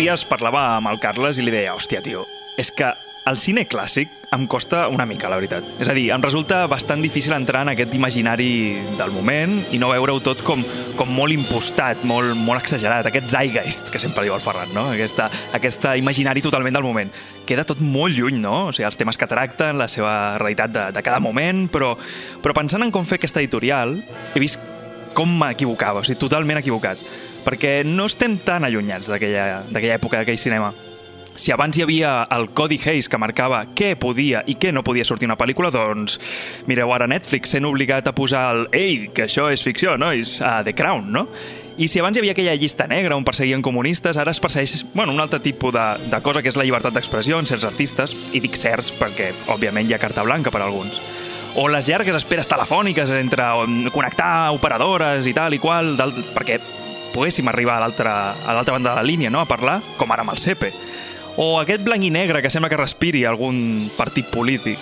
dies parlava amb el Carles i li deia, hòstia, tio, és que el cine clàssic em costa una mica, la veritat. És a dir, em resulta bastant difícil entrar en aquest imaginari del moment i no veure-ho tot com, com molt impostat, molt, molt exagerat, aquest zeitgeist que sempre diu el Ferran, no? Aquesta, aquesta imaginari totalment del moment. Queda tot molt lluny, no? O sigui, els temes que tracten, la seva realitat de, de cada moment, però, però pensant en com fer aquesta editorial, he vist com m'equivocava, o sigui, totalment equivocat, perquè no estem tan allunyats d'aquella època, d'aquell cinema si abans hi havia el Codi Hayes que marcava què podia i què no podia sortir una pel·lícula, doncs mireu ara Netflix sent obligat a posar el «Ei, que això és ficció, nois!» a The Crown, no? I si abans hi havia aquella llista negra on perseguien comunistes, ara es persegueix bueno, un altre tipus de, de cosa que és la llibertat d'expressió en certs artistes, i dic certs perquè, òbviament, hi ha carta blanca per a alguns o les llargues esperes telefòniques entre connectar operadores i tal i qual, perquè poguéssim arribar a l'altra banda de la línia, no?, a parlar, com ara amb el CEPE. O aquest blanc i negre que sembla que respiri algun partit polític.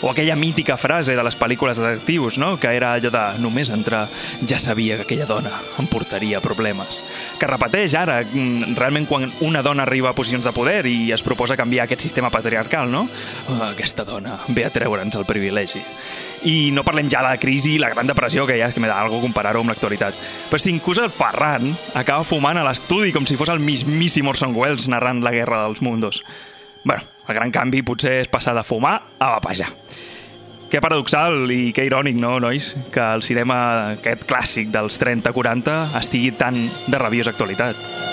O aquella mítica frase de les pel·lícules de detectius, no? que era allò de només entrar ja sabia que aquella dona em portaria problemes. Que repeteix ara, mm, realment quan una dona arriba a posicions de poder i es proposa canviar aquest sistema patriarcal, no? Oh, aquesta dona ve a treure'ns el privilegi. I no parlem ja de la crisi i la gran depressió, que ja és que m'he d'algo comparar-ho amb l'actualitat. Però si inclús el Ferran acaba fumant a l'estudi com si fos el mismíssim Orson Welles narrant la guerra dels mundos. bueno, el gran canvi potser és passar de fumar a vapejar. Que paradoxal i que irònic, no, nois? Que el cinema aquest clàssic dels 30-40 estigui tan de rabiosa actualitat.